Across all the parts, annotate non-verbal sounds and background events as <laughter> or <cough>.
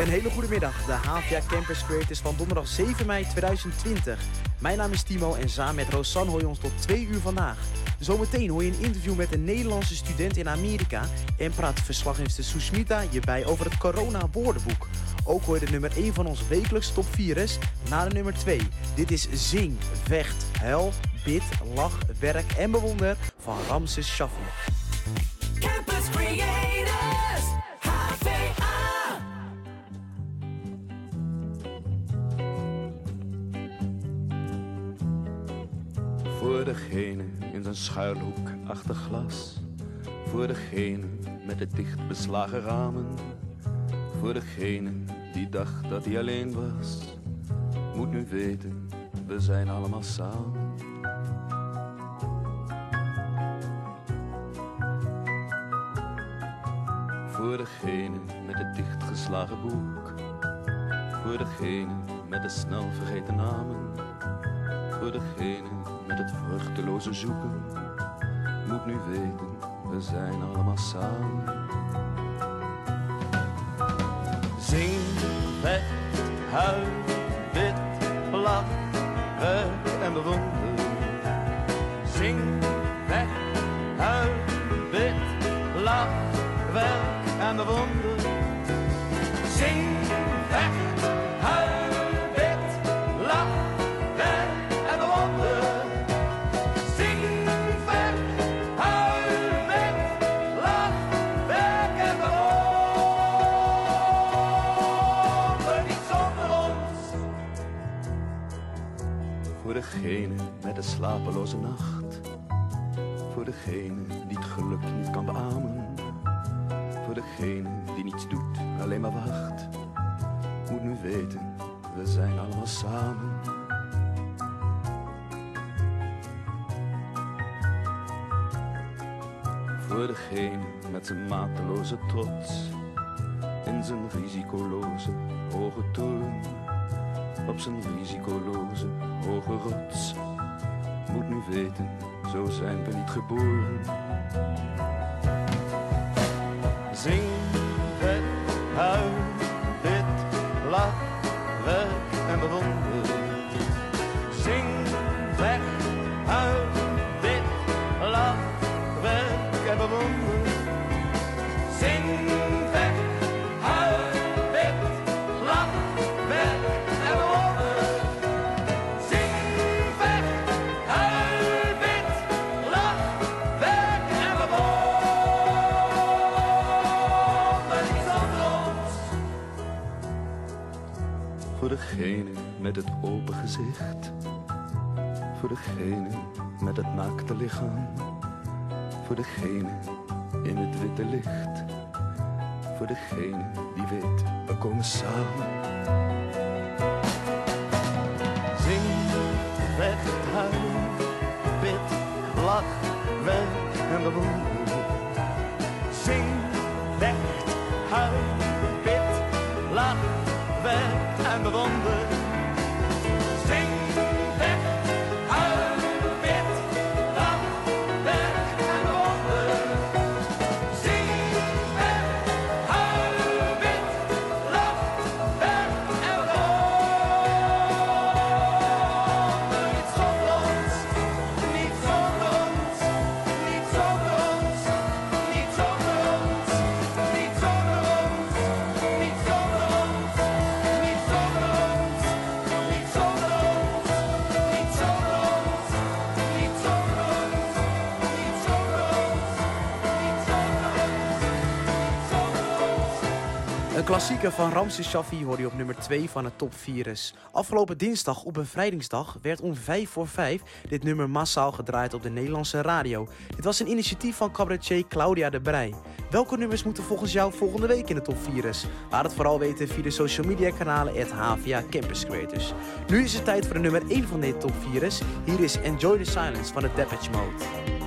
Een hele goede middag, de HVA Campus Creators van donderdag 7 mei 2020. Mijn naam is Timo en samen met Rosanne hoor je ons tot 2 uur vandaag. Zometeen hoor je een interview met een Nederlandse student in Amerika en praat verslaggever Susmita je bij over het corona-woordenboek. Ook hoor je de nummer 1 van ons wekelijks top 4 is naar de nummer 2. Dit is Zing, Vecht, Hel, Bid, Lach, Werk en Bewonder van Ramses Shaffi. Campus Creators, degene in zijn schuilhoek achter glas. Voor degene met de dicht beslagen ramen. Voor degene die dacht dat hij alleen was. Moet nu weten, we zijn allemaal samen. Voor degene met het dichtgeslagen boek. Voor degene met de snel vergeten namen. Voor degene met het vruchteloze zoeken. Moet nu weten, we zijn allemaal samen. Zing, vecht, huil, wit, lach, werk en bewonder. Zing, vecht, huil, wit, lach, werk en bewonder. Degene met de slapeloze nacht. Voor degene die het geluk niet kan beamen. Voor degene die niets doet, alleen maar wacht. Moet nu weten, we zijn allemaal samen. Voor degene met zijn mateloze trots. In zijn risicoloze hoge toren. Op zijn risicoloze hoge rots. Moet nu weten, zo zijn we niet geboren. Zing, vet, huil, degene met het open gezicht. Voor degene met het naakte lichaam. Voor degene in het witte licht. Voor degene die weet, we komen samen. Zing, vecht, huil, bid, lach, werk en bewonder. Zing, vecht, huil, bid, lach, werk buscando dónde klassieker van Ramses Shaffi hoorde je op nummer 2 van het top 4 is. Afgelopen dinsdag op bevrijdingsdag werd om 5 voor 5 dit nummer massaal gedraaid op de Nederlandse radio. Dit was een initiatief van cabaretier Claudia de Brij. Welke nummers moeten volgens jou volgende week in de top 4 is? Laat het vooral weten via de social media kanalen at HVA Campus Creators. Nu is het tijd voor de nummer 1 van dit top 4 is. Hier is Enjoy the Silence van de Depeche Mode.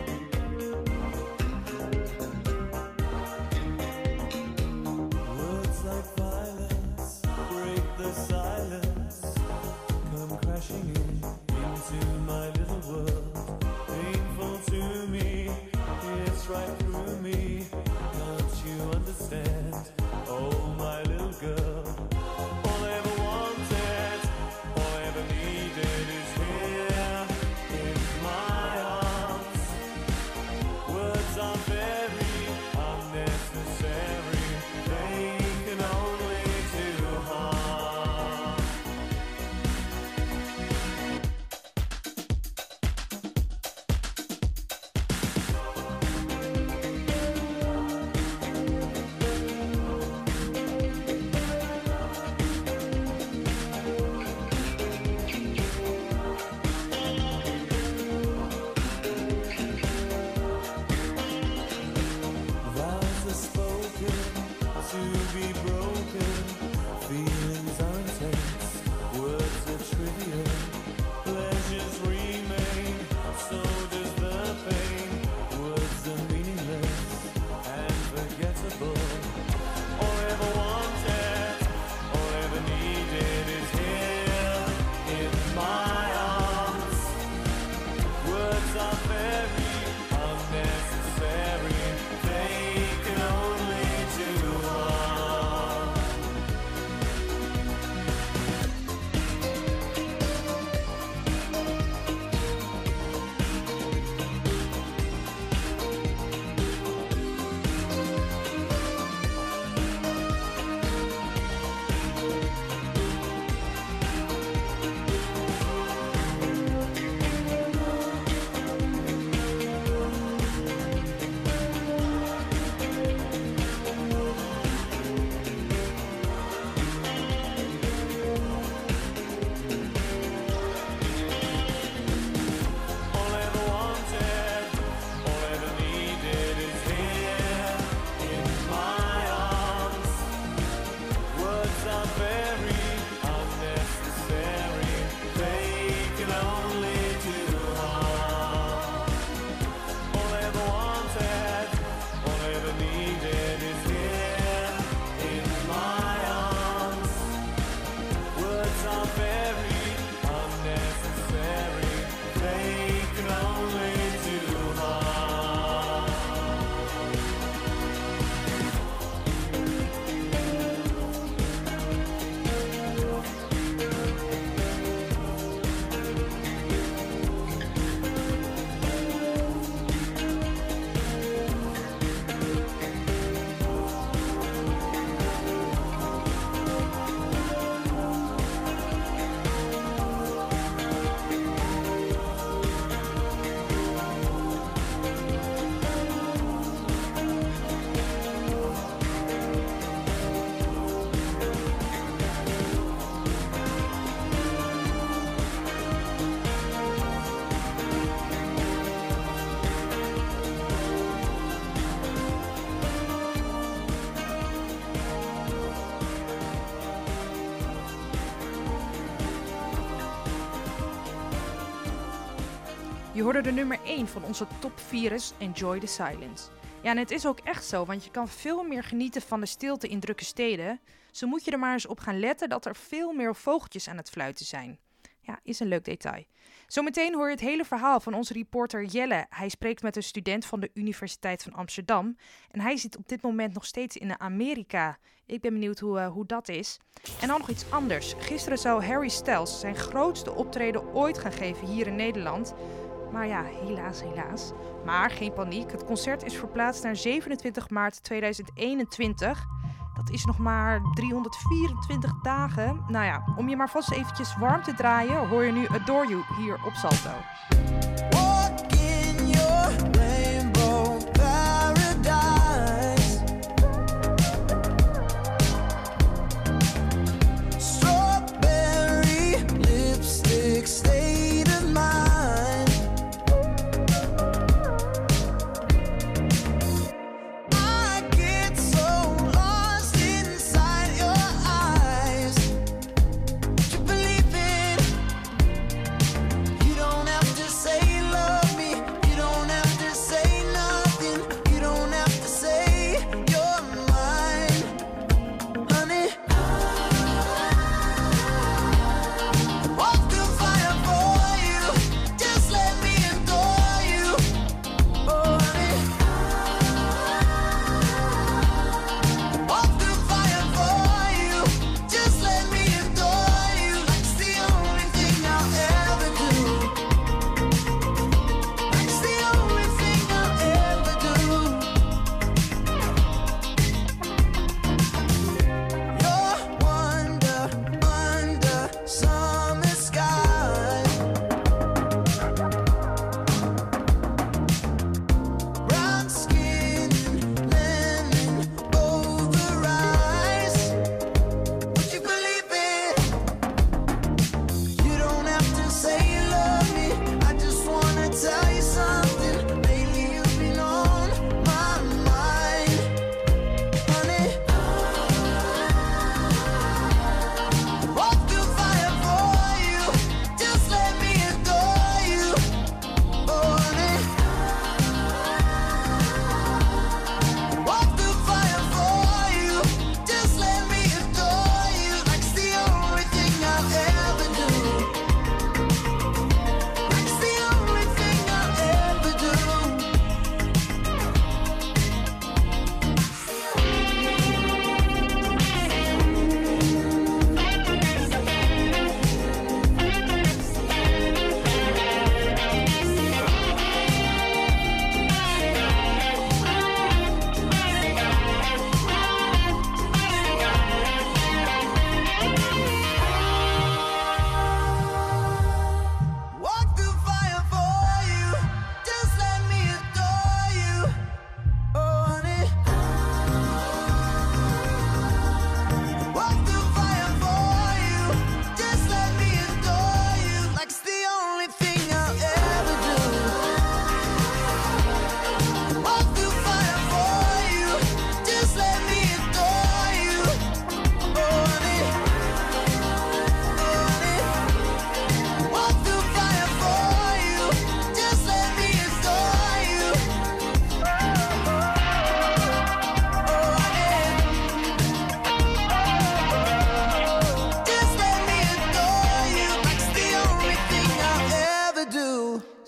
Hoorde de nummer 1 van onze top virus Enjoy the Silence. Ja, en het is ook echt zo, want je kan veel meer genieten van de stilte in drukke steden. Zo moet je er maar eens op gaan letten dat er veel meer vogeltjes aan het fluiten zijn. Ja, is een leuk detail. Zometeen hoor je het hele verhaal van onze reporter Jelle. Hij spreekt met een student van de Universiteit van Amsterdam. En hij zit op dit moment nog steeds in Amerika. Ik ben benieuwd hoe, eh, hoe dat is. En dan nog iets anders. Gisteren zou Harry Styles zijn grootste optreden ooit gaan geven hier in Nederland. Maar ja, helaas, helaas. Maar geen paniek. Het concert is verplaatst naar 27 maart 2021. Dat is nog maar 324 dagen. Nou ja, om je maar vast eventjes warm te draaien, hoor je nu Adore You hier op Salto.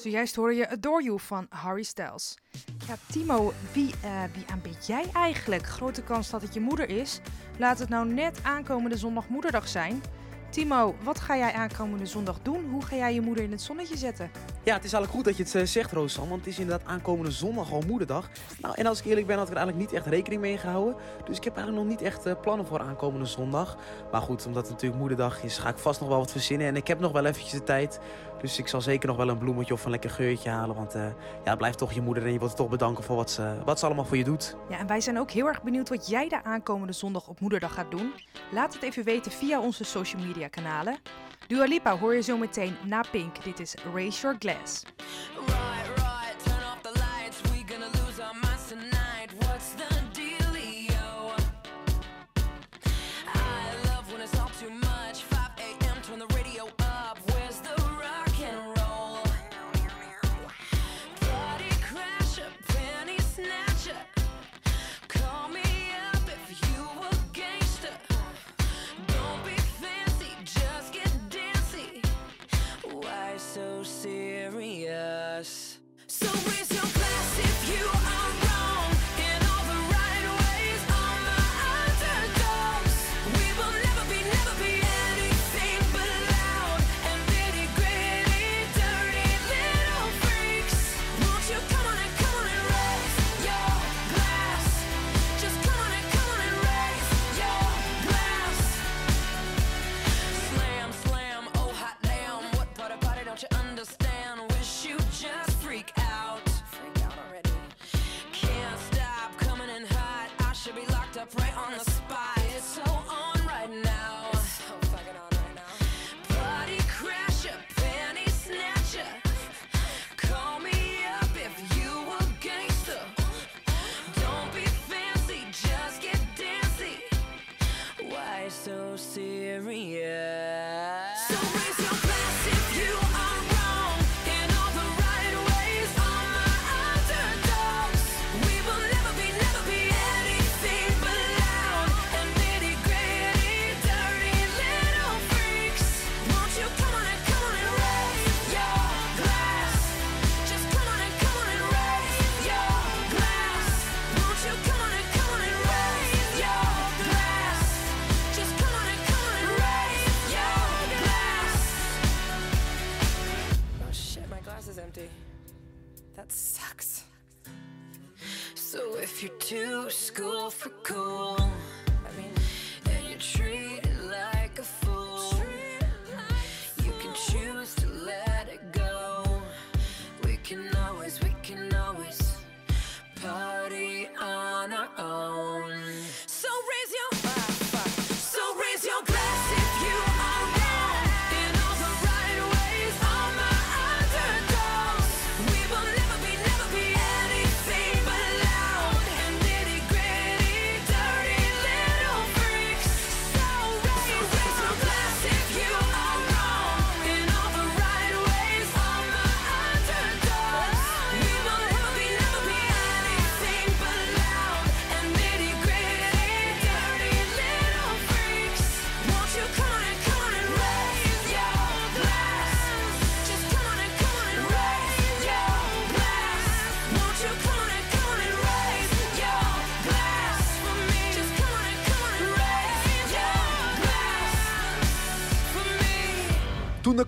Zojuist hoorde je Adore You van Harry Styles. Ja, Timo, wie, eh, wie jij eigenlijk? Grote kans dat het je moeder is. Laat het nou net aankomende zondag moederdag zijn. Timo, wat ga jij aankomende zondag doen? Hoe ga jij je moeder in het zonnetje zetten? Ja, het is eigenlijk goed dat je het eh, zegt, Roosam, want het is inderdaad aankomende zondag al moederdag. Nou, en als ik eerlijk ben, had ik er eigenlijk niet echt rekening mee gehouden. Dus ik heb eigenlijk nog niet echt eh, plannen voor aankomende zondag. Maar goed, omdat het natuurlijk moederdag is, ga ik vast nog wel wat verzinnen. En ik heb nog wel eventjes de tijd. Dus ik zal zeker nog wel een bloemetje of een lekker geurtje halen. Want eh, ja, het blijft toch je moeder en je wilt toch bedanken voor wat ze, wat ze allemaal voor je doet. Ja, en wij zijn ook heel erg benieuwd wat jij daar aankomende zondag op moederdag gaat doen. Laat het even weten via onze social media kanalen. Dua Lipa hoor je zo meteen na Pink. Dit is Raise Your Glass.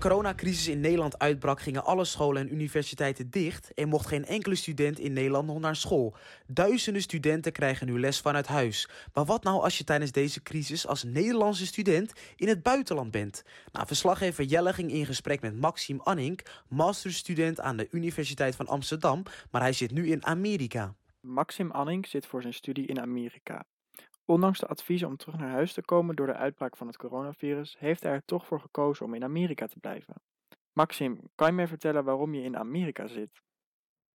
Coronacrisis in Nederland uitbrak, gingen alle scholen en universiteiten dicht en mocht geen enkele student in Nederland nog naar school. Duizenden studenten krijgen nu les vanuit huis. Maar wat nou als je tijdens deze crisis als Nederlandse student in het buitenland bent? Nou, verslaggever Jelle ging in gesprek met Maxime Annink, masterstudent aan de Universiteit van Amsterdam, maar hij zit nu in Amerika. Maxim Anning zit voor zijn studie in Amerika. Ondanks de adviezen om terug naar huis te komen door de uitbraak van het coronavirus, heeft hij er toch voor gekozen om in Amerika te blijven. Maxim, kan je mij vertellen waarom je in Amerika zit?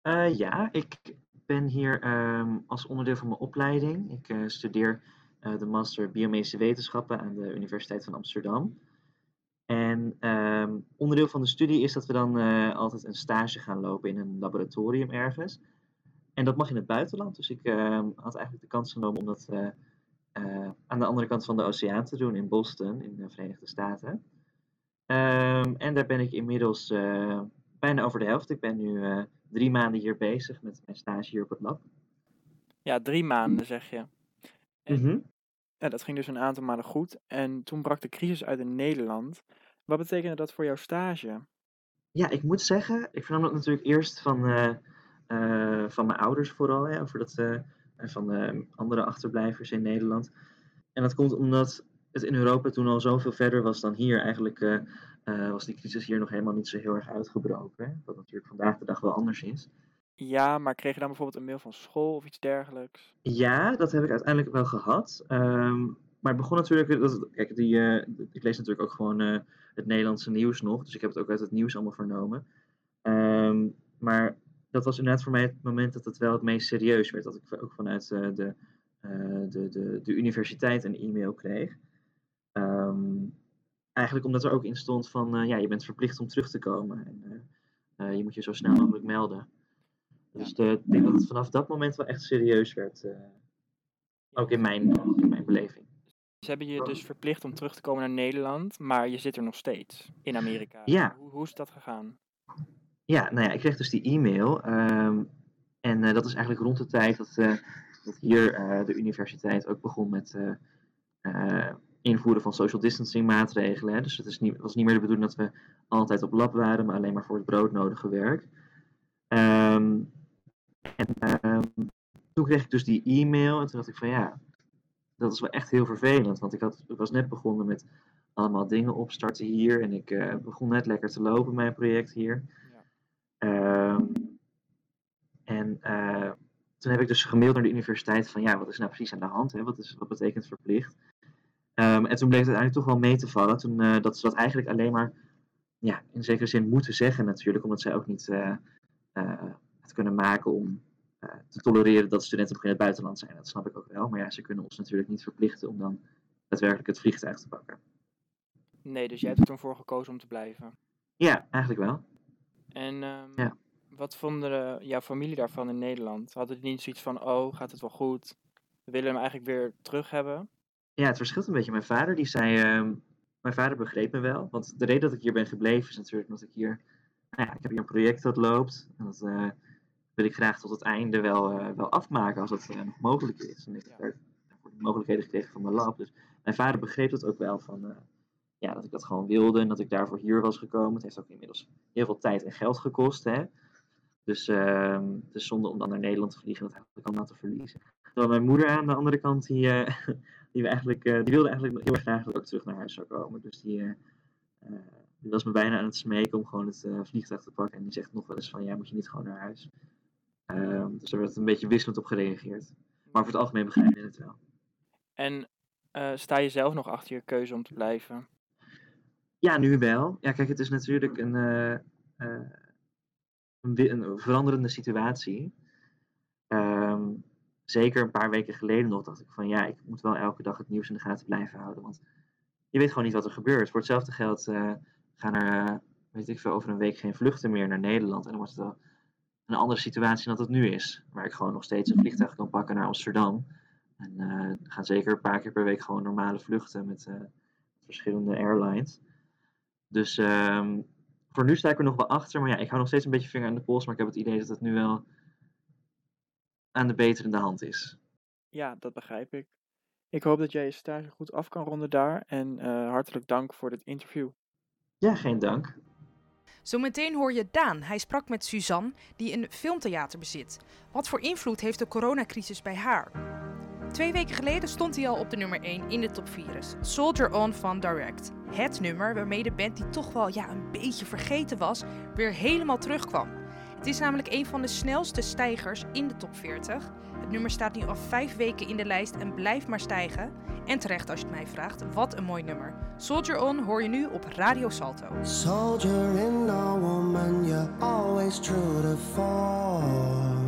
Eh, ja, ik ben hier ehm, als onderdeel van mijn opleiding. Ik eh, studeer eh, de master biomedische wetenschappen aan de Universiteit van Amsterdam. En ehm, onderdeel van de studie is dat we dan altijd een stage gaan lopen in een laboratorium ergens. En dat mag in het buitenland. Dus ik ehm, had eigenlijk de kans genomen om dat eh, aan de andere kant van de oceaan te doen in Boston, in de Verenigde Staten. Ehm, en daar ben ik inmiddels eh, bijna over de helft. Ik ben nu eh, drie maanden hier bezig met mijn stage hier op het lab. Ja, drie maanden zeg je. En- Mhm. Ja, dat ging dus een aantal maanden goed. En toen brak de crisis uit in Nederland. Wat betekende dat voor jouw stage? Ja, ik moet zeggen, ik vernam dat natuurlijk eerst van, van mijn ouders vooral, hè, over dat, en van eh, andere achterblijvers in Nederland. En dat komt omdat het in Europa toen al zoveel verder was dan hier. Eigenlijk eh, eh, was die crisis hier nog helemaal niet zo heel erg uitgebroken. Hè, wat natuurlijk vandaag de dag wel anders is. Ja, maar kreeg je dan bijvoorbeeld een mail van school of iets dergelijks? Ja, dat heb ik uiteindelijk wel gehad. Ehm, maar het begon natuurlijk. Dat, kijk, die, eh, ik lees natuurlijk ook gewoon het Nederlandse nieuws nog. Dus ik heb het ook uit het nieuws allemaal vernomen. Ehm, maar dat was inderdaad voor mij het moment dat het wel het meest serieus werd. Dat ik ook vanuit eh, de, eh, de, de, de universiteit een e-mail kreeg. Ehm, eigenlijk omdat er ook in stond van eh, ja, je bent verplicht om terug te komen. En je moet je zo snel mogelijk melden. Dus de, ik denk dat het vanaf dat moment wel echt serieus werd. ook in mijn, in mijn beleving. Ze hebben je dus verplicht om terug te komen naar Nederland, maar je zit er nog steeds in Amerika. Ja. Hoe, hoe is dat gegaan? Ja, nou ja, ik kreeg dus die e-mail. ehm, en eh, dat is eigenlijk rond de tijd dat, eh, dat hier eh, de universiteit ook begon met invoeren van social distancing maatregelen. Dus het is niet, was niet meer de bedoeling dat we altijd op lab waren, maar alleen maar voor het broodnodige werk. Ehm, en ehm, toen kreeg ik dus die e-mail en toen dacht ik van ja, dat is wel echt heel vervelend. Want ik, had, ik was net begonnen met allemaal dingen opstarten hier en ik begon net lekker te lopen, mijn project hier. Ehm, en eh, toen heb ik dus gemaild naar de universiteit van ja, wat is nou precies aan de hand? Hè? Wat, is, wat betekent verplicht? Ehm, en toen bleek het uiteindelijk toch wel mee te vallen. Toen, eh, dat ze dat eigenlijk alleen maar ja, in zekere zin moeten zeggen natuurlijk. Omdat zij ook niet eh, het kunnen maken om te tolereren dat studenten nog in het buitenland zijn. Dat snap ik ook wel. Maar ja, ze kunnen ons natuurlijk niet verplichten om dan daadwerkelijk het vliegtuig te pakken. Nee, dus jij hebt er toen voor gekozen om te blijven. Ja, eigenlijk wel. En ehm, Ja. wat vonden de- jouw familie daarvan in Nederland? Hadden die niet zoiets van, oh, gaat het wel goed? We willen hem eigenlijk weer terug hebben? Ja, het verschilt een beetje. Mijn vader die zei, ehm, mijn vader begreep me wel. Want de reden dat ik hier ben gebleven is natuurlijk omdat ik hier, nou ja, ik heb hier een project dat loopt. En dat eh, wil ik graag tot het einde wel, eh, wel afmaken als dat eh, nog mogelijk is. En ik heb daar daarvoor de mogelijkheden gekregen van mijn lab. Dus mijn vader begreep dat ook wel van, eh, ja, dat ik dat gewoon wilde en dat ik daarvoor hier was gekomen. Het heeft ook inmiddels heel veel tijd en geld gekost, hè. Dus is zonde om dan naar Nederland te vliegen en dat eigenlijk allemaal te verliezen. Terwijl mijn moeder aan de andere kant, die, eh, <laughs> die, we eigenlijk, eh, die wilde eigenlijk heel erg graag dat ik terug naar huis zou komen. Dus die, eh, die was me bijna aan het smeken om gewoon het vliegtuig te pakken. En die zegt nog wel eens van, ja, moet je niet gewoon naar huis? Ehm, dus er werd een beetje wisselend op gereageerd. Maar voor het algemeen begrijp je het wel. En sta je zelf nog achter je keuze om te blijven? Ja, nu wel. Ja, kijk, het is natuurlijk een, eh, eh, een, een veranderende situatie. Ehm, zeker een paar weken geleden nog dacht ik van ja, ik moet wel elke dag het nieuws in de gaten blijven houden. Want je weet gewoon niet wat er gebeurt. Voor hetzelfde geld eh, gaan er, weet ik veel, over een week geen vluchten meer naar Nederland. En dan wordt het wel een andere situatie dan dat het nu is. Waar ik gewoon nog steeds een vliegtuig kan pakken naar Amsterdam. En gaan zeker een paar keer per week gewoon normale vluchten met verschillende airlines. Dus ehm, voor nu sta ik er nog wel achter. Maar ja, ik hou nog steeds een beetje vinger aan de pols. Maar ik heb het idee dat het nu wel aan de beterende hand is. Ja, dat begrijp ik. Ik hoop dat jij je stage goed af kan ronden daar. En eh, hartelijk dank voor dit interview. Ja, geen dank. Zometeen hoor je Daan. Hij sprak met Suzanne, die een filmtheater bezit. Wat voor invloed heeft de coronacrisis bij haar? Twee weken geleden stond hij al op de nummer 1 in de top 4. Soldier On van Direct. Het nummer waarmee de band die toch wel ja, een beetje vergeten was, weer helemaal terugkwam. Het is namelijk een van de snelste stijgers in de top 40. Het nummer staat nu al vijf weken in de lijst en blijft maar stijgen. En terecht als je het mij vraagt, wat een mooi nummer. Soldier On hoor je nu op Radio Salto. Soldier always true to.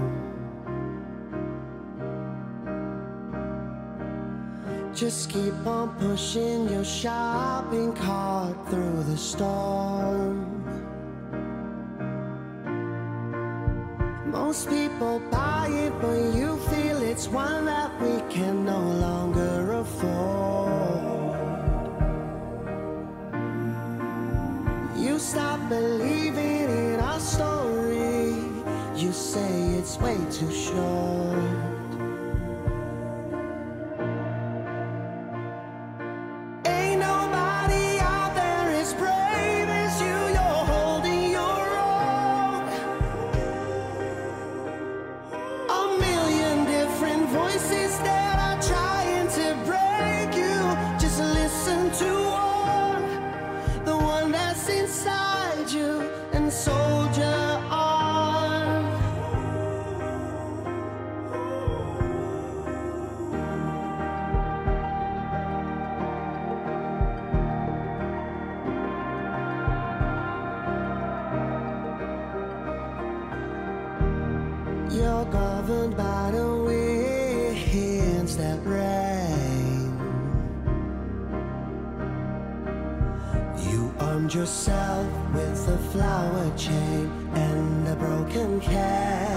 Just keep on pushing your shopping cart through the storm. Most people buy it but you feel it's one that we can no longer afford. You stop believing in our story, you say it's way too short. By the winds that rain. You armed yourself with a flower chain and a broken cane.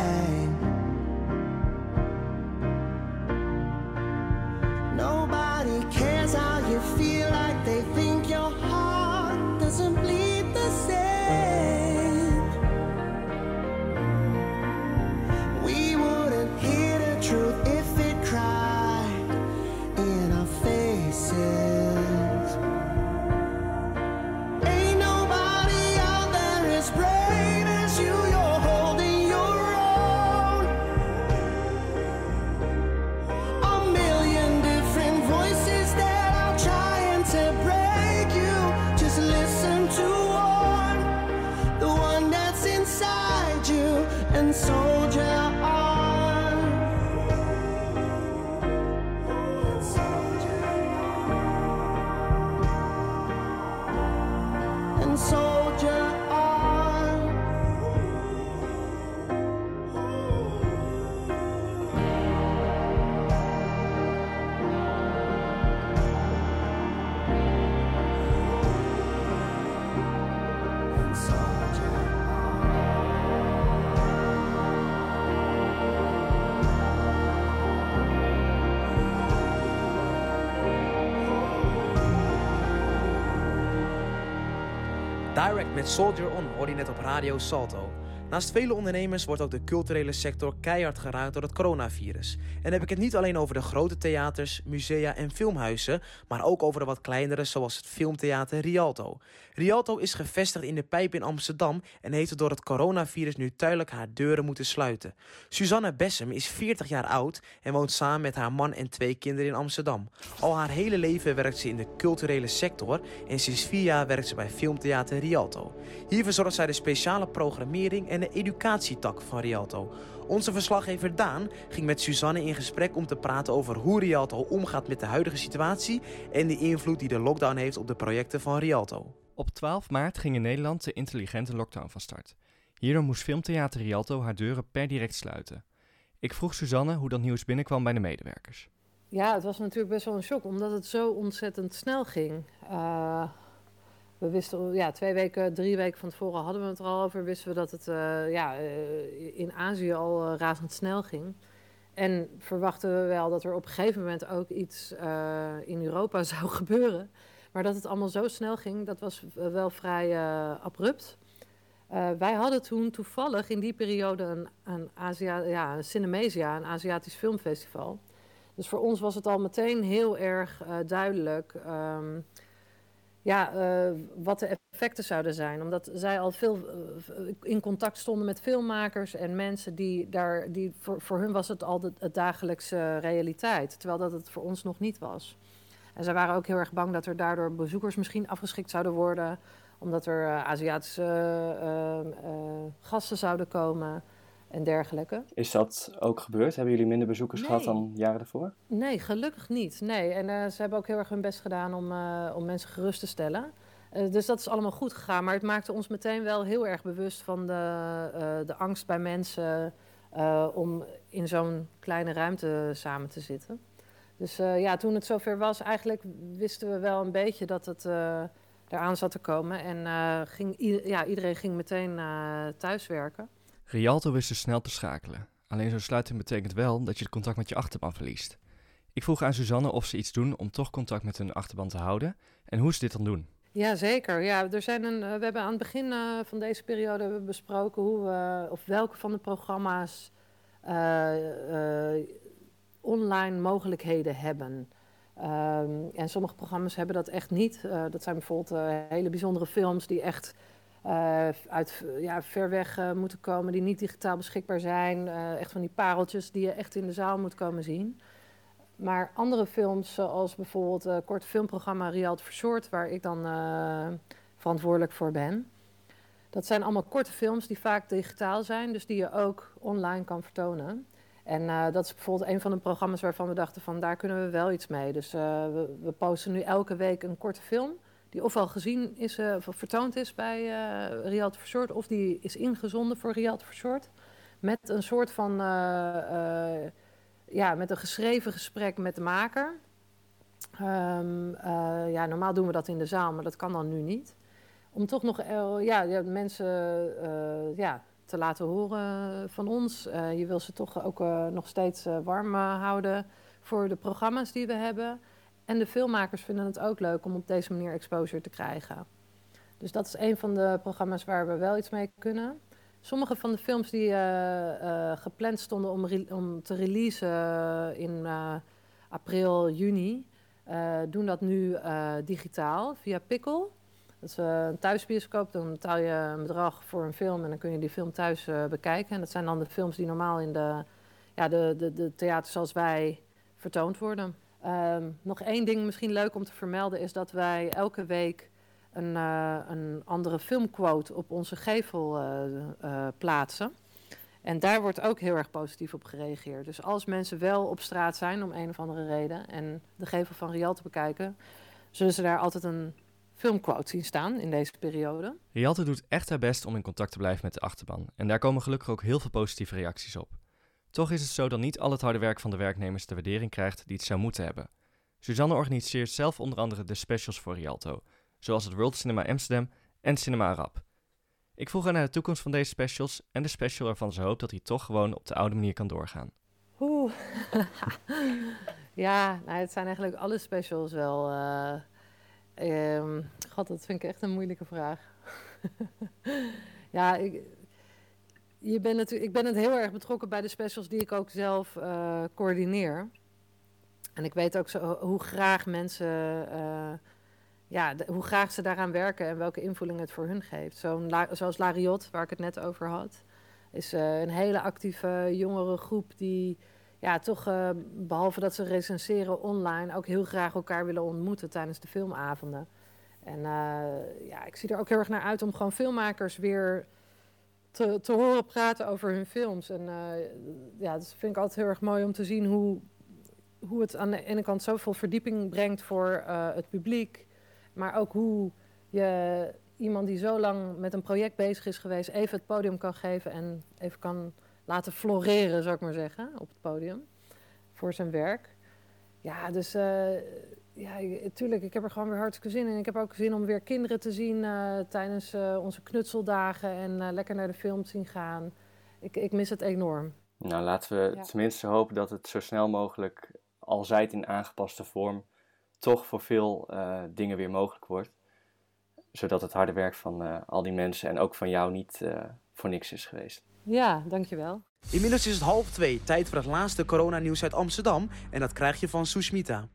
Direct met Soldier On hoorde je net op Radio Salto. Naast vele ondernemers wordt ook de culturele sector keihard geraakt door het coronavirus. En heb ik het niet alleen over de grote theaters, musea en filmhuizen, maar ook over de wat kleinere zoals het filmtheater Rialto. Rialto is gevestigd in de Pijp in Amsterdam en heeft door het coronavirus nu tijdelijk haar deuren moeten sluiten. Suzanne Bessem is 40 jaar oud en woont samen met haar man en twee kinderen in Amsterdam. Al haar hele leven werkt ze in de culturele sector en sinds vier jaar werkt ze bij filmtheater Rialto. Hier verzorgt zij de speciale programmering en de educatietak van Rialto. Onze verslaggever Daan ging met Suzanne in gesprek om te praten over hoe Rialto omgaat met de huidige situatie en de invloed die de lockdown heeft op de projecten van Rialto. Op 12 maart ging in Nederland de intelligente lockdown van start. Hierdoor moest Filmtheater Rialto haar deuren per direct sluiten. Ik vroeg Suzanne hoe dat nieuws binnenkwam bij de medewerkers. Ja, het was natuurlijk best wel een shock, omdat het zo ontzettend snel ging. Eh, we wisten, ja, twee weken, drie weken van tevoren hadden we het er al over. Wisten we dat het eh, ja, eh, in Azië al eh, razendsnel ging. En verwachten we wel dat er op een gegeven moment ook iets in Europa <laughs> zou gebeuren. Maar dat het allemaal zo snel ging, dat was wel vrij abrupt. Wij hadden toen toevallig in die periode een, een, Asia, ja, een Cinemesia, een Aziatisch filmfestival. Dus voor ons was het al meteen heel erg duidelijk ehm, ja, eh, wat de effecten zouden zijn. Omdat zij al veel eh, in contact stonden met filmmakers en mensen die daar, die voor, voor hun was het al de, het dagelijkse realiteit. Terwijl dat het voor ons nog niet was. En zij waren ook heel erg bang dat er daardoor bezoekers misschien afgeschikt zouden worden. Omdat er eh, Aziatische gasten zouden komen en dergelijke. Is dat ook gebeurd? Hebben jullie minder bezoekers gehad dan jaren daarvoor? Nee, gelukkig niet. Nee, en eh, ze hebben ook heel erg hun best gedaan om, eh, om mensen gerust te stellen. Eh, dus dat is allemaal goed gegaan. Maar het maakte ons meteen wel heel erg bewust van de, de angst bij mensen om in zo'n kleine ruimte samen te zitten. Dus ja, toen het zover was, eigenlijk wisten we wel een beetje dat het eraan zat te komen. En ging, ja, iedereen ging meteen thuiswerken. Rialto wist dus snel te schakelen. Alleen zo'n sluiting betekent wel dat je het contact met je achterban verliest. Ik vroeg aan Suzanne of ze iets doen om toch contact met hun achterban te houden en hoe ze dit dan doen. Ja, zeker. Ja, er zijn een, eh, we hebben aan het begin eh, van deze periode besproken hoe we, of welke van de programma's eh, online mogelijkheden hebben. Ehm, en sommige programma's hebben dat echt niet. Dat zijn bijvoorbeeld hele bijzondere films die echt eh, uit ja, ver weg eh, moeten komen, die niet digitaal beschikbaar zijn. Eh, echt van die pareltjes die je echt in de zaal moet komen zien. Maar andere films, zoals bijvoorbeeld het korte filmprogramma Rialto Versort, waar ik dan verantwoordelijk voor ben. Dat zijn allemaal korte films die vaak digitaal zijn, dus die je ook online kan vertonen. En dat is bijvoorbeeld een van de programma's waarvan we dachten van daar kunnen we wel iets mee. Dus we posten nu elke week een korte film die ofwel gezien is, eh, of vertoond is bij eh Rialto Versort, of die is ingezonden voor Rialto Versort. met een soort van, eh, ja, met een geschreven gesprek met de maker. Ehm, eh, ja, normaal doen we dat in de zaal, maar dat kan dan nu niet. Om toch nog eh, ja, ja, mensen ja, te laten horen van ons. Je wil ze toch ook nog steeds warm houden voor de programma's die we hebben. En de filmmakers vinden het ook leuk om op deze manier exposure te krijgen. Dus dat is een van de programma's waar we wel iets mee kunnen. Sommige van de films die eh, eh, gepland stonden om, om te releasen in eh, april, juni, doen dat nu digitaal via Pickle. Dat is een thuisbioscoop. Dan betaal je een bedrag voor een film en dan kun je die film thuis bekijken. En dat zijn dan de films die normaal in de, ja, de, de, de theaters zoals wij vertoond worden. Ehm, nog één ding misschien leuk om te vermelden is dat wij elke week een, eh, een andere filmquote op onze gevel eh, eh, plaatsen. En daar wordt ook heel erg positief op gereageerd. Dus als mensen wel op straat zijn om een of andere reden en de gevel van Rialto bekijken, zullen ze daar altijd een filmquote zien staan in deze periode. Rialto doet echt haar best om in contact te blijven met de achterban. En daar komen gelukkig ook heel veel positieve reacties op. Toch is het zo dat niet al het harde werk van de werknemers de waardering krijgt die het zou moeten hebben. Suzanne organiseert zelf onder andere de specials voor Rialto, zoals het World Cinema Amsterdam en Cinema Arab. Ik vroeg haar naar de toekomst van deze specials en de special waarvan ze hoopt dat hij toch gewoon op de oude manier kan doorgaan. Oeh. <laughs> ja, nou, het zijn eigenlijk alle specials wel. ehm, God, dat vind ik echt een moeilijke vraag. <laughs> ja, ik, je natuurlijk, ik ben het heel erg betrokken bij de specials die ik ook zelf eh, coördineer. En ik weet ook zo, hoe graag mensen, eh, ja, hoe graag ze daaraan werken en welke invulling het voor hun geeft. Zoals Lariot, waar ik het net over had, is eh, een hele actieve jongere groep die ja, toch, eh, behalve dat ze recenseren online, ook heel graag elkaar willen ontmoeten tijdens de filmavonden. En ja, ik zie er ook heel erg naar uit om gewoon filmmakers weer te, te horen praten over hun films. En eh, ja, dat vind ik altijd heel erg mooi om te zien hoe, hoe het aan de ene kant zoveel verdieping brengt voor eh, het publiek. Maar ook hoe je iemand die zo lang met een project bezig is geweest, even het podium kan geven en even kan laten floreren, zou ik maar zeggen, op het podium. Voor zijn werk. Ja, dus eh, ja, tuurlijk, ik heb er gewoon weer hartstikke zin in. Ik heb ook zin om weer kinderen te zien eh, tijdens eh, onze knutseldagen en eh, lekker naar de film te zien gaan. Ik, ik mis het enorm. Nou, laten we Ja. tenminste hopen dat het zo snel mogelijk, al zij het in aangepaste vorm, toch voor veel eh, dingen weer mogelijk wordt. Zodat het harde werk van eh, al die mensen en ook van jou niet eh, voor niks is geweest. Ja, dankjewel. Inmiddels is het half twee, tijd voor het laatste coronanieuws uit Amsterdam. En dat krijg je van Sushmita.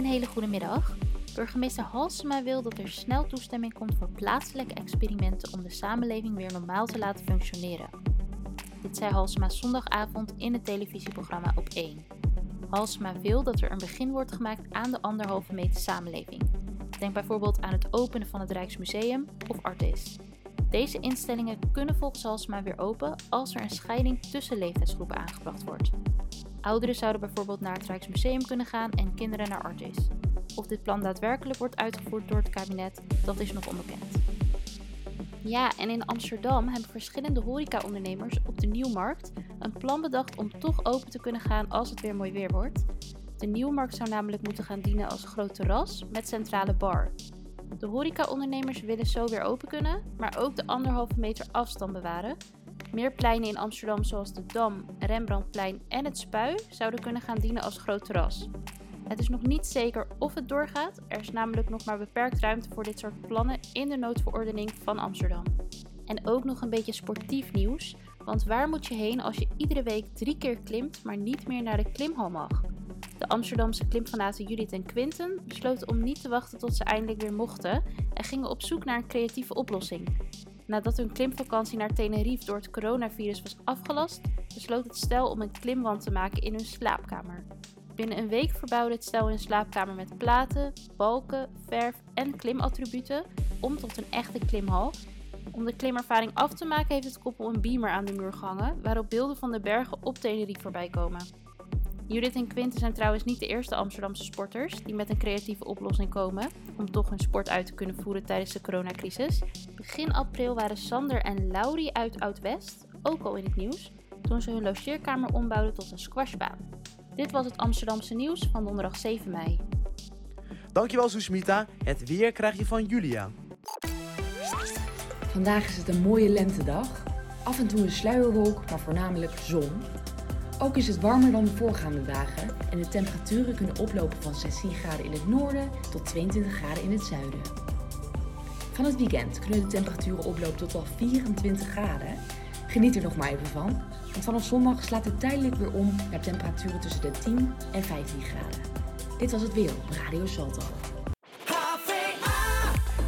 Een hele goede middag. Burgemeester Halsema wil dat er snel toestemming komt voor plaatselijke experimenten om de samenleving weer normaal te laten functioneren. Dit zei Halsema zondagavond in het televisieprogramma Op 1. Halsema wil dat er een begin wordt gemaakt aan de anderhalve meter samenleving. Denk bijvoorbeeld aan het openen van het Rijksmuseum of Artis. Deze instellingen kunnen volgens Halsema weer open als er een scheiding tussen leeftijdsgroepen aangebracht wordt. Ouderen zouden bijvoorbeeld naar het Rijksmuseum kunnen gaan en kinderen naar Artis. Of dit plan daadwerkelijk wordt uitgevoerd door het kabinet, dat is nog onbekend. Ja, en in Amsterdam hebben verschillende horecaondernemers op de Nieuwmarkt een plan bedacht om toch open te kunnen gaan als het weer mooi weer wordt. De Nieuwmarkt zou namelijk moeten gaan dienen als groot terras met centrale bar. De horecaondernemers willen zo weer open kunnen, maar ook de anderhalve meter afstand bewaren. Meer pleinen in Amsterdam zoals de Dam, Rembrandtplein en het Spui zouden kunnen gaan dienen als groot terras. Het is nog niet zeker of het doorgaat. Er is namelijk nog maar beperkt ruimte voor dit soort plannen in de noodverordening van Amsterdam. En ook nog een beetje sportief nieuws. Want waar moet je heen als je iedere week drie keer klimt, maar niet meer naar de klimhal mag? De Amsterdamse klimfanaten Judith en Quinten besloten om niet te wachten tot ze eindelijk weer mochten en gingen op zoek naar een creatieve oplossing. Nadat hun klimvakantie naar Tenerife door het coronavirus was afgelast, besloot het stel om een klimwand te maken in hun slaapkamer. Binnen een week verbouwde het stel hun slaapkamer met platen, balken, verf en klimattributen om tot een echte klimhal. Om de klimervaring af te maken heeft het koppel een beamer aan de muur gehangen waarop beelden van de bergen op Tenerife voorbij komen. Judith en Quinten zijn trouwens niet de eerste Amsterdamse sporters die met een creatieve oplossing komen om toch hun sport uit te kunnen voeren tijdens de coronacrisis. Begin april waren Sander en Laurie uit Oud-West ook al in het nieuws toen ze hun logeerkamer ombouwden tot een squashbaan. Dit was het Amsterdamse nieuws van donderdag 7 mei. Dankjewel Susmita. Het weer krijg je van Julia. Vandaag is het een mooie lentedag. Af en toe een sluierwolk, maar voornamelijk zon. Ook is het warmer dan de voorgaande dagen en de temperaturen kunnen oplopen van 16 graden in het noorden tot 22 graden in het zuiden. Van het weekend kunnen de temperaturen oplopen tot wel 24 graden. Geniet er nog maar even van, want vanaf zondag slaat het tijdelijk weer om naar temperaturen tussen de 10 en 15 graden. Dit was het weer op Radio Salto.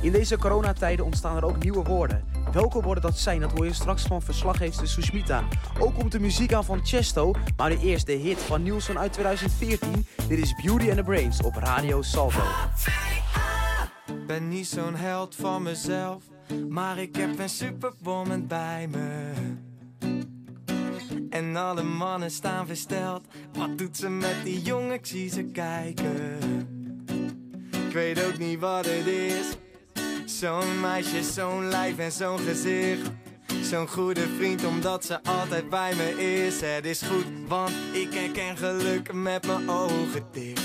In deze coronatijden ontstaan er ook nieuwe woorden. Welke woorden dat zijn, dat hoor je straks van verslaggeefster Susmita. Ook komt de muziek aan van Chesto, maar de hit van Nielsen uit 2014. Dit is Beauty and the Brains op Radio Salto. Ben niet zo'n held van mezelf, maar ik heb een superwoman bij me. En alle mannen staan versteld. Wat doet ze met die jongen? Ik zie ze kijken. Ik weet ook niet wat het is. Zo'n meisje, zo'n lijf en zo'n gezicht. Zo'n goede vriend, omdat ze altijd bij me is. Het is goed, want ik herken geluk met mijn ogen dicht.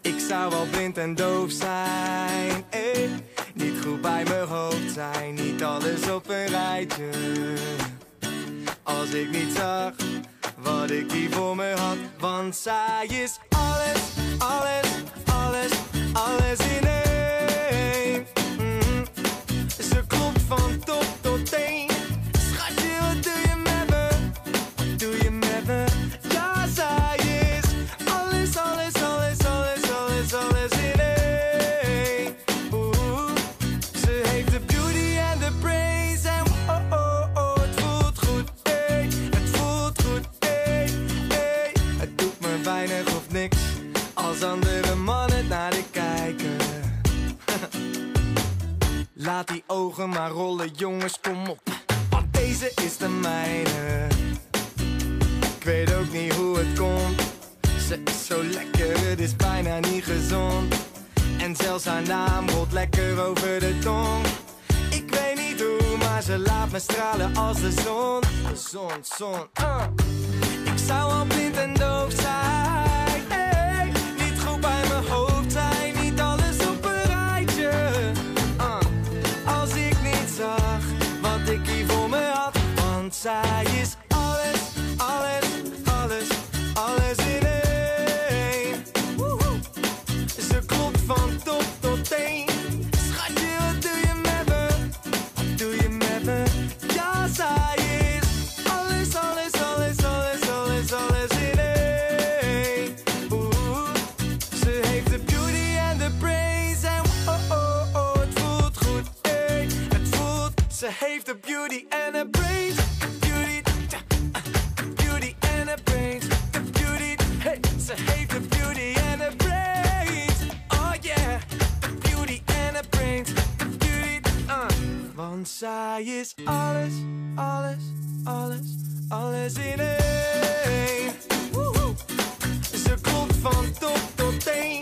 Ik zou wel blind en doof zijn. eh. Niet goed bij mijn hoofd zijn, niet alles op een rijtje. Als ik niet zag wat ik hier voor me had. Want zij is alles, alles, alles, alles in één. Ze klopt van top tot teen. Laat die ogen maar rollen, jongens, kom op. Want deze is de mijne. Ik weet ook niet hoe het komt. Ze is zo lekker, het is bijna niet gezond. En zelfs haar naam rolt lekker over de tong. Ik weet niet hoe, maar ze laat me stralen als de zon. De zon, zon, ah. Ik zou al blind en Want zij is Want zij is alles, alles, alles, alles in één. Ze klopt van top tot teen.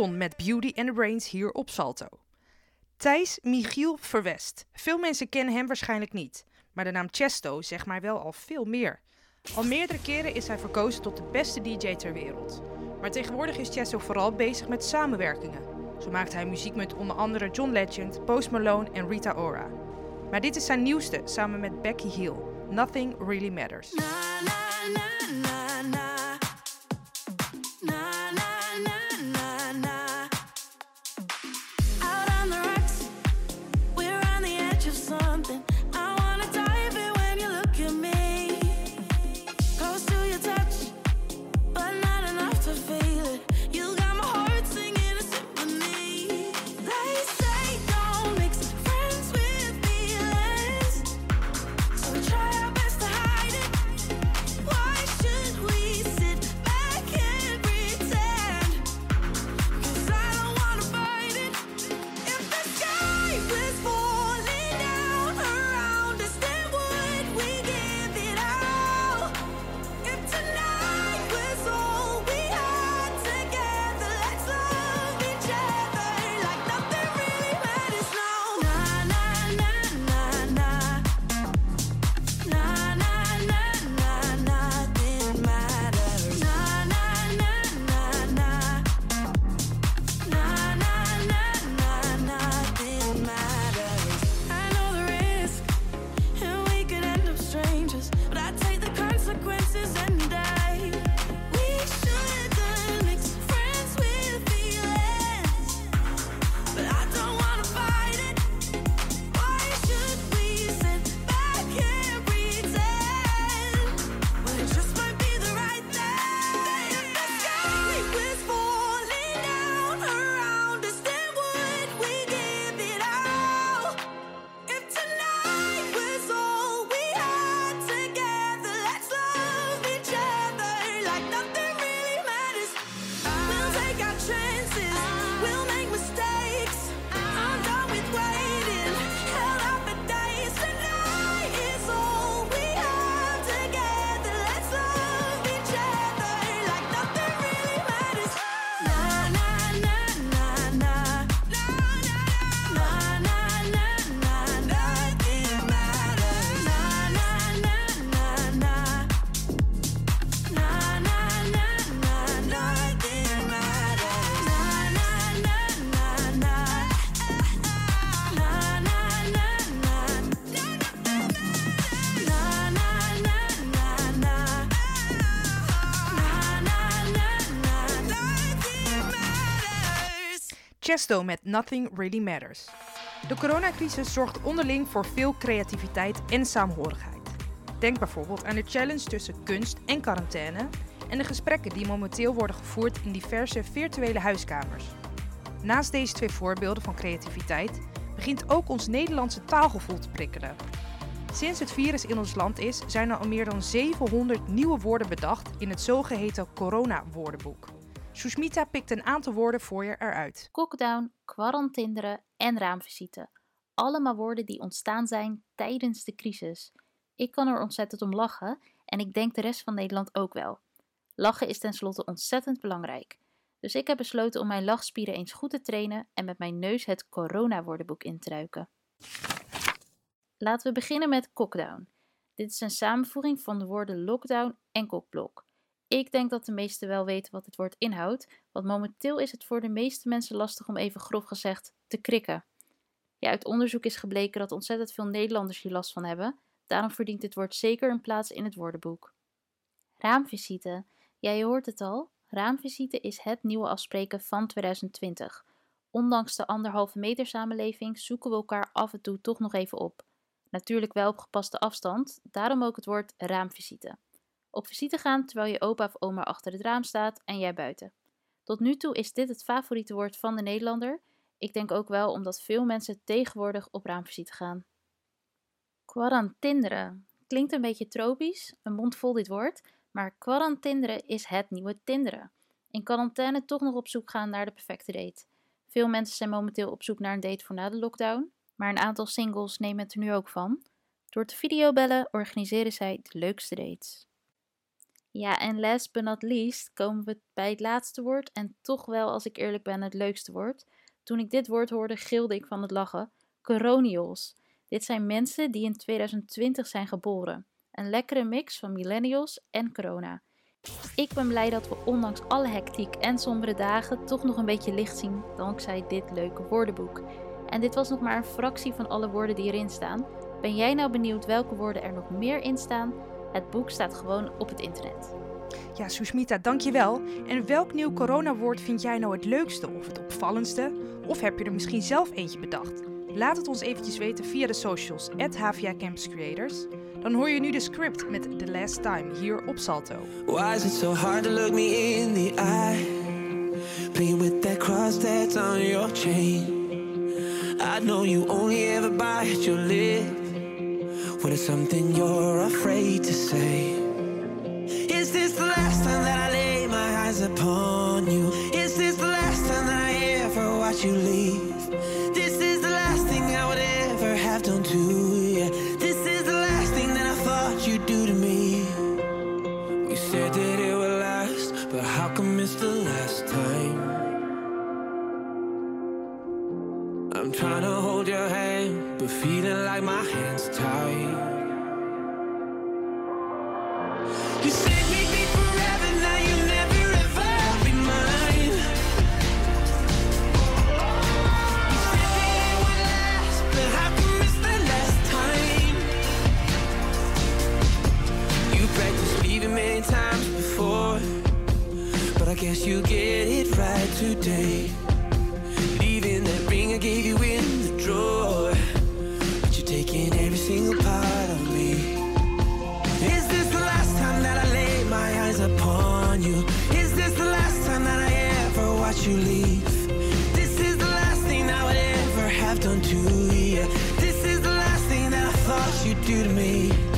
Met Beauty and the Brains hier op Salto. Thijs Michiel Verwest. Veel mensen kennen hem waarschijnlijk niet. Maar de naam Chesto zegt maar wel al veel meer. Al meerdere keren is hij verkozen tot de beste DJ ter wereld. Maar tegenwoordig is Chesto vooral bezig met samenwerkingen. Zo maakt hij muziek met onder andere John Legend, Post Malone en Rita Ora. Maar dit is zijn nieuwste samen met Becky Hill. Nothing Really Matters. Chesto met Nothing Really Matters. De coronacrisis zorgt onderling voor veel creativiteit en saamhorigheid. Denk bijvoorbeeld aan de challenge tussen kunst en quarantaine en de gesprekken die momenteel worden gevoerd in diverse virtuele huiskamers. Naast deze twee voorbeelden van creativiteit begint ook ons Nederlandse taalgevoel te prikkelen. Sinds het virus in ons land is, zijn er al meer dan 700 nieuwe woorden bedacht in het zogeheten corona-woordenboek. Sushmita pikt een aantal woorden voor je eruit. Cockdown, quarantinderen en raamvisite. Allemaal woorden die ontstaan zijn tijdens de crisis. Ik kan er ontzettend om lachen en ik denk de rest van Nederland ook wel. Lachen is tenslotte ontzettend belangrijk. Dus ik heb besloten om mijn lachspieren eens goed te trainen en met mijn neus het corona-woordenboek in te duiken. Laten we beginnen met cockdown. Dit is een samenvoeging van de woorden lockdown en kokblok. Ik denk dat de meesten wel weten wat dit woord inhoudt, want momenteel is het voor de meeste mensen lastig om even grof gezegd te krikken. Ja, uit onderzoek is gebleken dat ontzettend veel Nederlanders hier last van hebben, daarom verdient dit woord zeker een plaats in het woordenboek. Raamvisite. Ja, je hoort het al. Raamvisite is het nieuwe afspreken van 2020. Ondanks de anderhalve meter samenleving zoeken we elkaar af en toe toch nog even op. Natuurlijk wel op gepaste afstand, daarom ook het woord raamvisite. Op visite gaan terwijl je opa of oma achter het raam staat en jij buiten. Tot nu toe is dit het favoriete woord van de Nederlander. Ik denk ook wel omdat veel mensen tegenwoordig op raamvisite gaan. Quarantinderen. Klinkt een beetje tropisch, een mond vol dit woord, maar quarantinderen is het nieuwe tinderen. In quarantaine toch nog op zoek gaan naar de perfecte date. Veel mensen zijn momenteel op zoek naar een date voor na de lockdown, maar een aantal singles nemen het er nu ook van. Door te videobellen organiseren zij de leukste dates. Ja, en last but not least komen we bij het laatste woord en toch wel, als ik eerlijk ben, het leukste woord. Toen ik dit woord hoorde, gilde ik van het lachen. Coronials. Dit zijn mensen die in 2020 zijn geboren. Een lekkere mix van millennials en corona. Ik ben blij dat we ondanks alle hectiek en sombere dagen toch nog een beetje licht zien dankzij dit leuke woordenboek. En dit was nog maar een fractie van alle woorden die erin staan. Ben jij nou benieuwd welke woorden er nog meer in staan? Het boek staat gewoon op het internet. Ja, Sushmita, dankjewel. En welk nieuw coronawoord vind jij nou het leukste of het opvallendste? Of heb je er misschien zelf eentje bedacht? Laat het ons eventjes weten via de socials, at HVA Campus Creators. Dan hoor je nu de script met The Last Time hier op Salto. Why is it so hard to look me in the eye? Playing with that cross that's on your chain. I know you only ever bite your lip when it's something you're afraid to say. Is this the last time that I lay my eyes upon you? Is this the last time that I ever watch you leave? Today. Leaving that ring I gave you in the drawer, but you're taking every single part of me. Is this the last time that I lay my eyes upon you? Is this the last time that I ever watch you leave? This is the last thing I would ever have done to you. This is the last thing that I thought you'd do to me.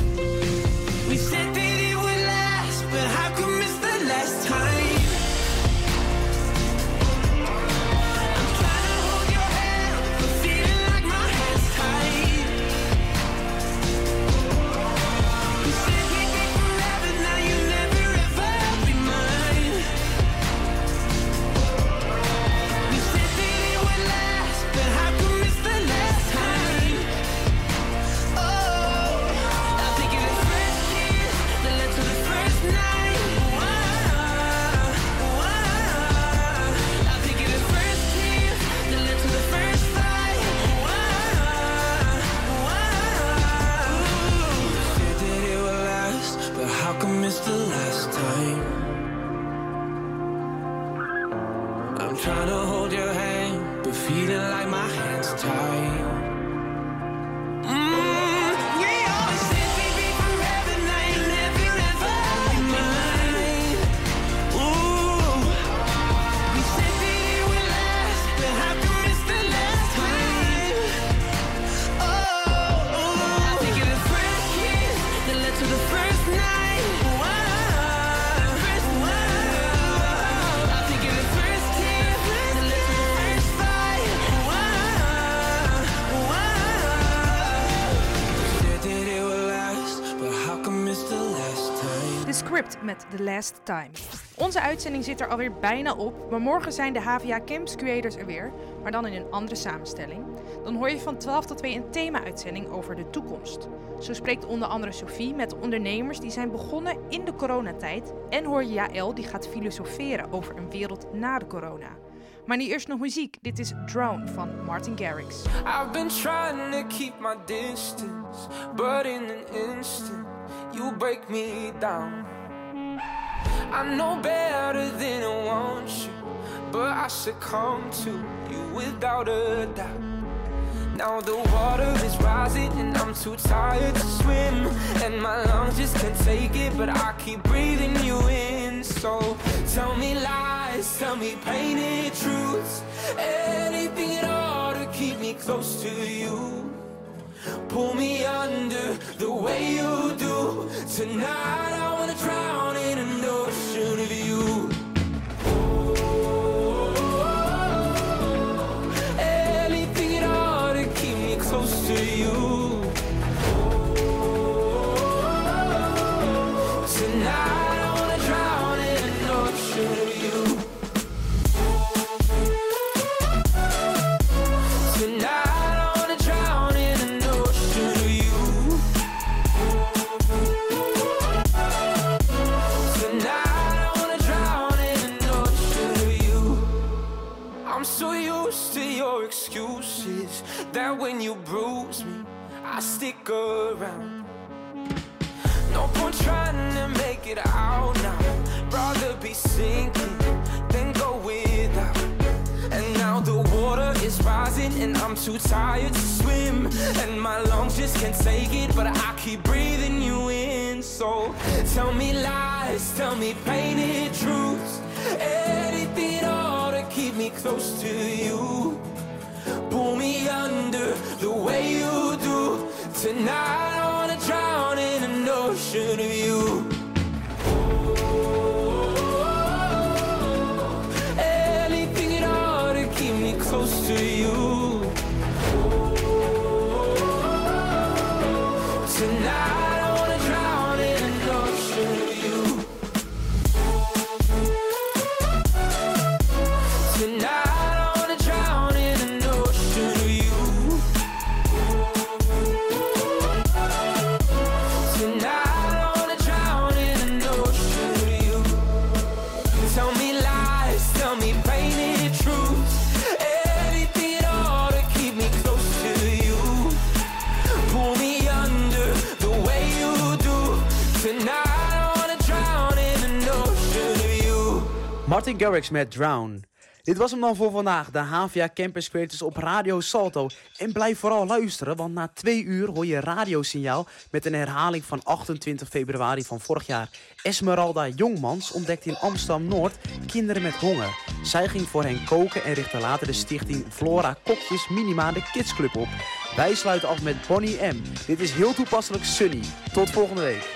The Last Time. Onze uitzending zit er alweer bijna op, maar morgen zijn de HVA Camps Creators er weer, maar dan in een andere samenstelling. Dan hoor je van 12 tot 2 een thema-uitzending over de toekomst. Zo spreekt onder andere Sophie met ondernemers die zijn begonnen in de coronatijd en hoor je Jaël die gaat filosoferen over een wereld na de corona. Maar nu eerst nog muziek. Dit is Drone van Martin Garrix. I've been trying to keep my distance, but in an instant, you break me down. I know better than I want you, but I succumb to you without a doubt. Now the water is rising and I'm too tired to swim And my lungs just can't take it but I keep breathing you in So tell me lies, tell me painted truths Anything at all to keep me close to you Pull me under the way you do. Tonight I wanna drown in an ocean of you when you bruise me, I stick around. No point trying to make it out now. Rather be sinking than go without. And now the water is rising, and I'm too tired to swim. And my lungs just can't take it, but I keep breathing you in. So tell me lies, tell me painted truths. Anything all to keep me close to you. Pull me under the way you do. Tonight I wanna drown in an ocean of you. Martin Garrix met Drown. Dit was hem dan voor vandaag, de HVA Campus Creators op Radio Salto. En blijf vooral luisteren, want na twee uur hoor je radiosignaal met een herhaling van 28 februari van vorig jaar. Esmeralda Jongmans ontdekte in Amsterdam-Noord kinderen met honger. Zij ging voor hen koken en richtte later de stichting Flora Kokjes Minima de Kids Club op. Wij sluiten af met Bonnie M. Dit is heel toepasselijk Sunny. Tot volgende week.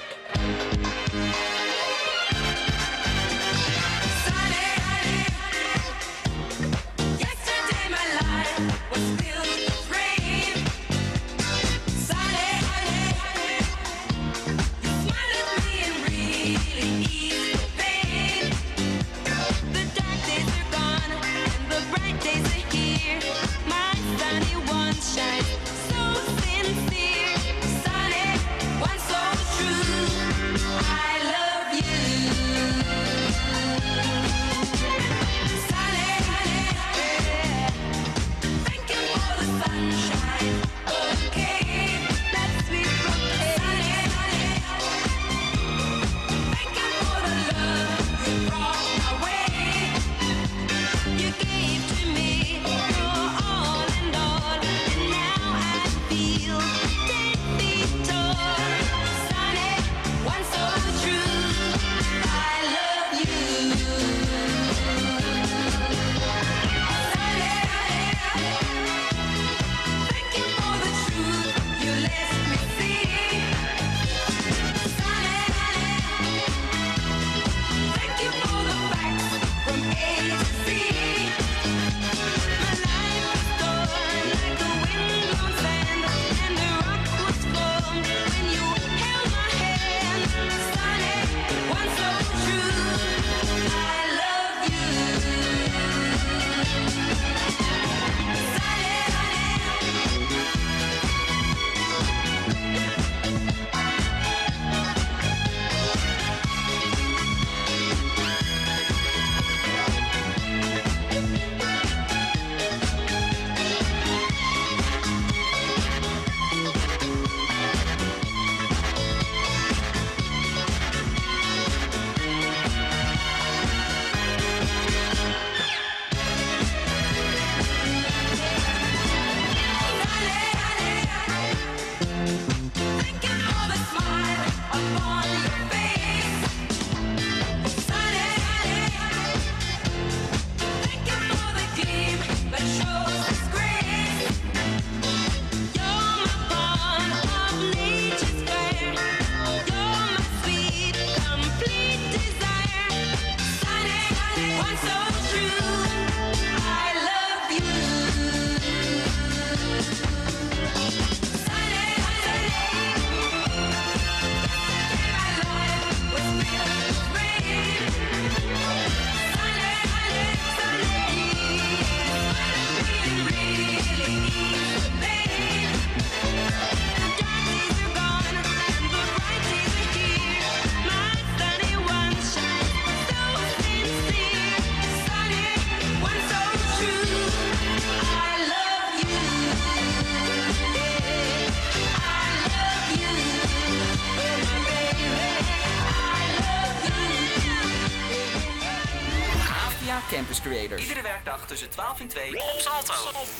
Tussen 12 en 2 op Salto.